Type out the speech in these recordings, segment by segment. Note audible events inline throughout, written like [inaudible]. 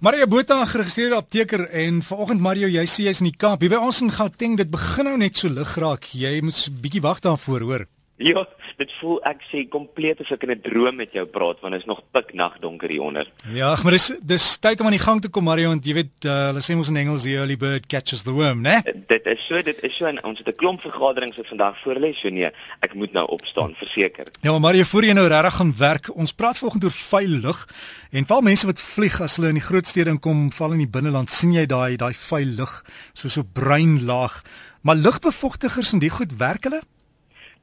Mario Botha geregistreerde apteker en vanoggend Mario, jy sê jy's in die Kaap. Jy by ons in Gauteng, dit begin nou net so lig raak. Jy moet 'n bietjie wag daarvoor, hoor. [laughs] Ja, dit voel ek sê kompleet as ek in 'n droom met jou praat want dit is nog piknag donker hier onder. Ja, maar dis dis tyd om aan die gang te kom Mario want jy weet uh, hulle sê mos in Engels the early bird catches the worm, né? Dit is so, dit is so en ons het 'n klomp vergaderings wat vandag voorlê, so nee, ek moet nou opstaan, verseker. Ja, maar Mario, voor jy nou regtig gaan werk, ons praat vanoggend oor vuil lug en val mense wat vlieg as hulle in die groot stede inkom, val in die binneland, sien jy daai daai vuil lug soos so bruin laag. Maar lugbevochtigers en die goed werk hulle?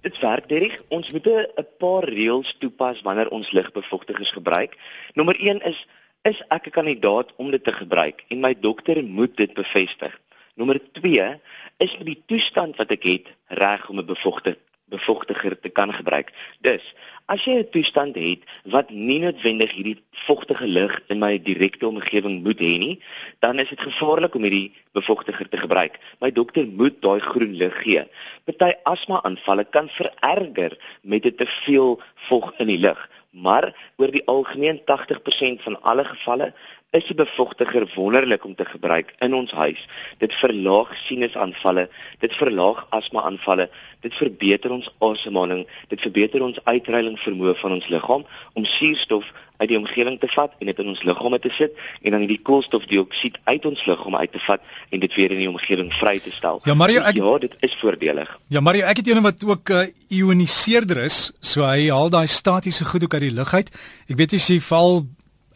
Dit werk reg. Ons moet 'n paar reëls toepas wanneer ons ligbevochtigers gebruik. Nommer 1 is is ek 'n kandidaat om dit te gebruik en my dokter moet dit bevestig. Nommer 2 is met die toestand wat ek het reg om 'n bevochtiger bevochtiger te kan gebruik. Dus, as jy 'n toestand het wat nie noodwendig hierdie vogtige lug in my direkte omgewing moet hê nie, dan is dit gevaarlik om hierdie bevochtiger te gebruik. My dokter moet daai groen lig gee. Party asma-aanvalle kan vererger met te veel vog in die lug, maar oor die algemeen 80% van alle gevalle is die bevochtiger wonderlik om te gebruik in ons huis. Dit verlaag sinusaanvalle, dit verlaag asma-aanvalle, dit verbeter ons asemhaling, dit verbeter ons uitreiling vermoë van ons liggaam om suurstof uit die omgewing te vat en dit in ons liggame te sit en dan die koolstofdioksied uit ons liggaam uit te vat en dit weer in die omgewing vry te stel. Ja, Mario, ek, ja, dit is voordelig. Ja, Mario, ek het een wat ook 'n uh, ioniseerder is, so hy haal daai statiese goed ook uit die lug uit. Ek weet as jy val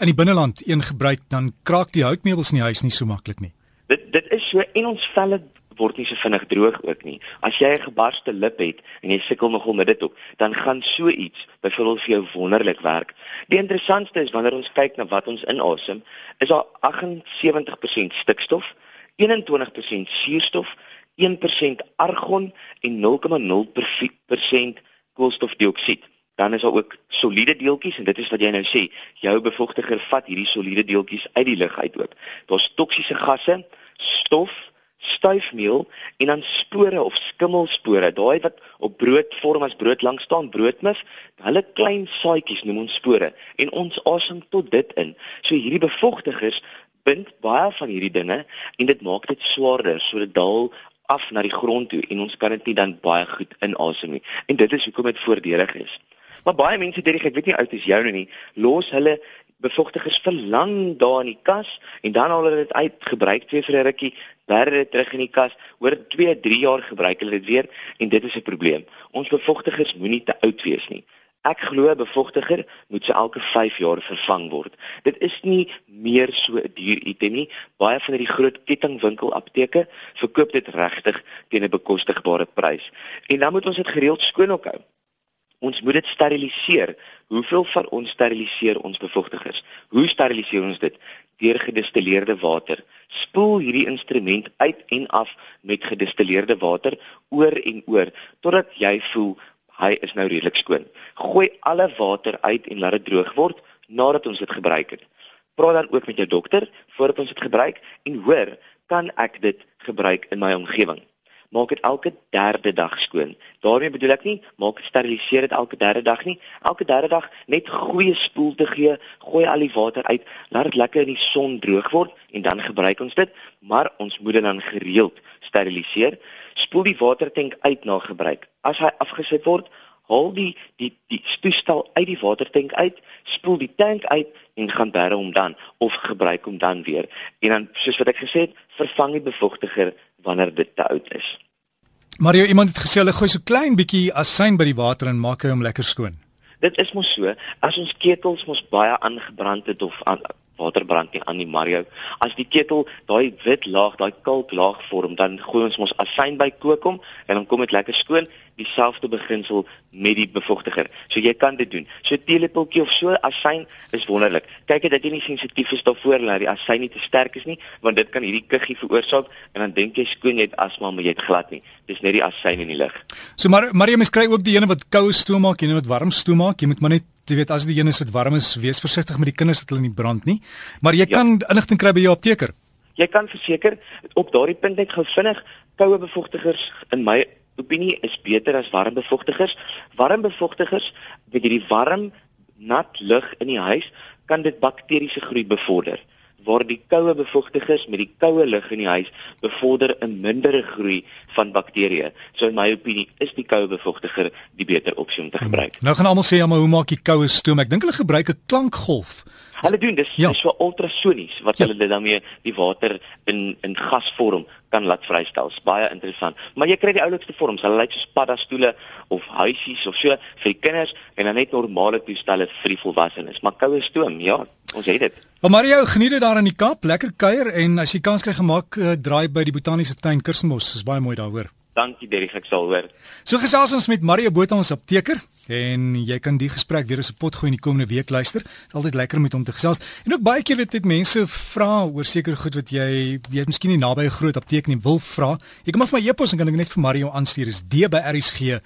in die binneland een gebruik, dan kraak die houtmeubels in die huis nie so maklik nie. Dit dit is so en ons velle word nie so vinnig droog ook nie. As jy 'n gebarste lip het en jy sukkel nogal met dit ook, dan gaan so iets byvoorbeeld vir jou wonderlik werk. Die interessantste is wanneer ons kyk na wat ons inasem, is daar 78% stikstof, 21% suurstof, 1% argon en 0,0% koolstofdioksied dan is daar ook soliede deeltjies en dit is wat jy nou sê, jou bevochtiger vat hierdie soliede deeltjies uit die lug uit ook. Daar's toksiese gasse, stof, stuifmeel en dan spore of skimmelspore, daai wat op brood vorm as brood lank staan, broodmis, hulle klein saaitjies noem ons spore en ons asem tot dit in. So hierdie bevochtigers bind baie van hierdie dinge en dit maak dit swaarder, so dit daal af na die grond toe en ons kan dit nie dan baie goed inasem nie. En dit is hoekom dit voordelig is. Maar baie mense dink ek weet nie oud is jou nie, los hulle bevochtigers vir lang daar in die kas en dan al hulle dit uitgebruik twee vir 'n rukkie, bere dit terug in die kas, oor 2, 3 jaar gebruik hulle dit weer en dit is 'n probleem. Ons bevochtigers moenie te oud wees nie. Ek glo 'n bevochtiger moet se elke 5 jaar vervang word. Dit is nie meer so 'n duur item nie. Baie van hierdie groot kettingwinkel apteke verkoop dit regtig teen 'n bekostigbare prys. En dan moet ons dit gereeld skoon hou. Ons moet dit steriliseer. Hoeveel van ons steriliseer ons bevochtigers? Hoe steriliseer ons dit? Deur gedistilleerde water. Spoel hierdie instrument uit en af met gedistilleerde water oor en oor totdat jy voel hy is nou redelik skoon. Gooi alle water uit en laat dit droog word nadat ons dit gebruik het. Praat dan ook met jou dokter voordat ons dit gebruik en hoor, kan ek dit gebruik in my omgewing? Maak dit elke derde dag skoon. Daarmee bedoel ek nie maak steriliseer dit elke derde dag nie. Elke derde dag net goeie spoel te gee, gooi al die water uit, laat dit lekker in die son droog word en dan gebruik ons dit, maar ons moet dit dan gereeld steriliseer. Spoel die watertank uit na gebruik. As hy afgesit word, haal die die die toestel uit die watertank uit, spoel die tank uit en gaan bære hom dan of gebruik hom dan weer. En dan soos wat ek gesê het, vervang die bevochtiger wanneer dit te oud is. Mario, iemand het gesê hulle gooi so klein bietjie asyn by die water en maak hom lekker skoon. Dit is mos so, as ons ketels mos baie aangebrand het of aan water brand nie aan die Mario. As die ketel daai wit laag, daai kalk laag vorm, dan gooi ons mos asyn by kook hom en dan kom dit lekker skoon dieselfde beginsel met die bevochtiger. So jy kan dit doen. So teelepeltjie of so asyn is wonderlik. Kyk dit dat jy nie sensitief is daarvoor dat die asyn nie te sterk is nie, want dit kan hierdie kuggie veroorsaak en dan dink jy skoon jy het asma maar jy het glad nie. Dis net die asyn in die lug. So maar Maria mens kry ook die ene wat koue stoom maak, die ene wat warm stoom maak. Jy moet maar net jy weet as die ene is wat warm is, wees versigtig met die kinders dat hulle nie brand nie. Maar jy ja. kan inligting kry by jou apteker. Jy kan verseker op daardie punt net gou vinnig koue bevochtigers in my opinie is beter as warm bevochtigers. Warm bevochtigers met hierdie warm nat lug in die huis kan dit bakteriese groei bevorder. Waar die koue bevochtigers met die koue lug in die huis bevorder 'n mindere groei van bakterieë. So in my opinie is die koue bevochtiger die beter opsie om te gebruik. Nou gaan almal sê ja, maar hoe maak jy koue stoom? Ek dink hulle gebruik 'n klankgolf. Hulle doen dis ja. dis so ultrasonies wat ja. hulle dit dan mee die water in in gasvorm kan laat vrystel. Dis baie interessant. Maar jy kry die oulikste vorms. Hulle lyk soos paddastoele of huisies of so vir die kinders en dan net normale toestelle vir die volwassenes. Maar koue stoom, ja, ons het dit. Maar Mario, geniet dit daar in die Kaap, lekker kuier en as jy kans kry gemaak uh, draai by die botaniese tuin Kersenbos. Dis baie mooi daar hoor. Dankie Derrick, ek sal hoor. So gesels ons met Mario Botha ons apteker en jy kan die gesprek weer op se pot gooi in die komende week luister. Dit is altyd lekker om met hom te gesels. En ook baie keer weet dit mense vra oor seker goed wat jy weet miskien nie naby 'n groot apteek nie wil vra. Jy kan maar vir my e-pos en kan ek net vir Mario aanstuur is dbrsg.co.za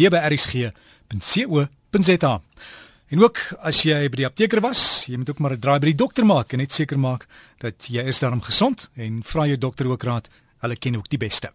dbrsg.co.za. En ook as jy by die apteker was, jy moet ook maar 'n draai by die dokter maak en net seker maak dat jy is daarom gesond en vra jou dokter ook raad. Hulle ken ook die beste.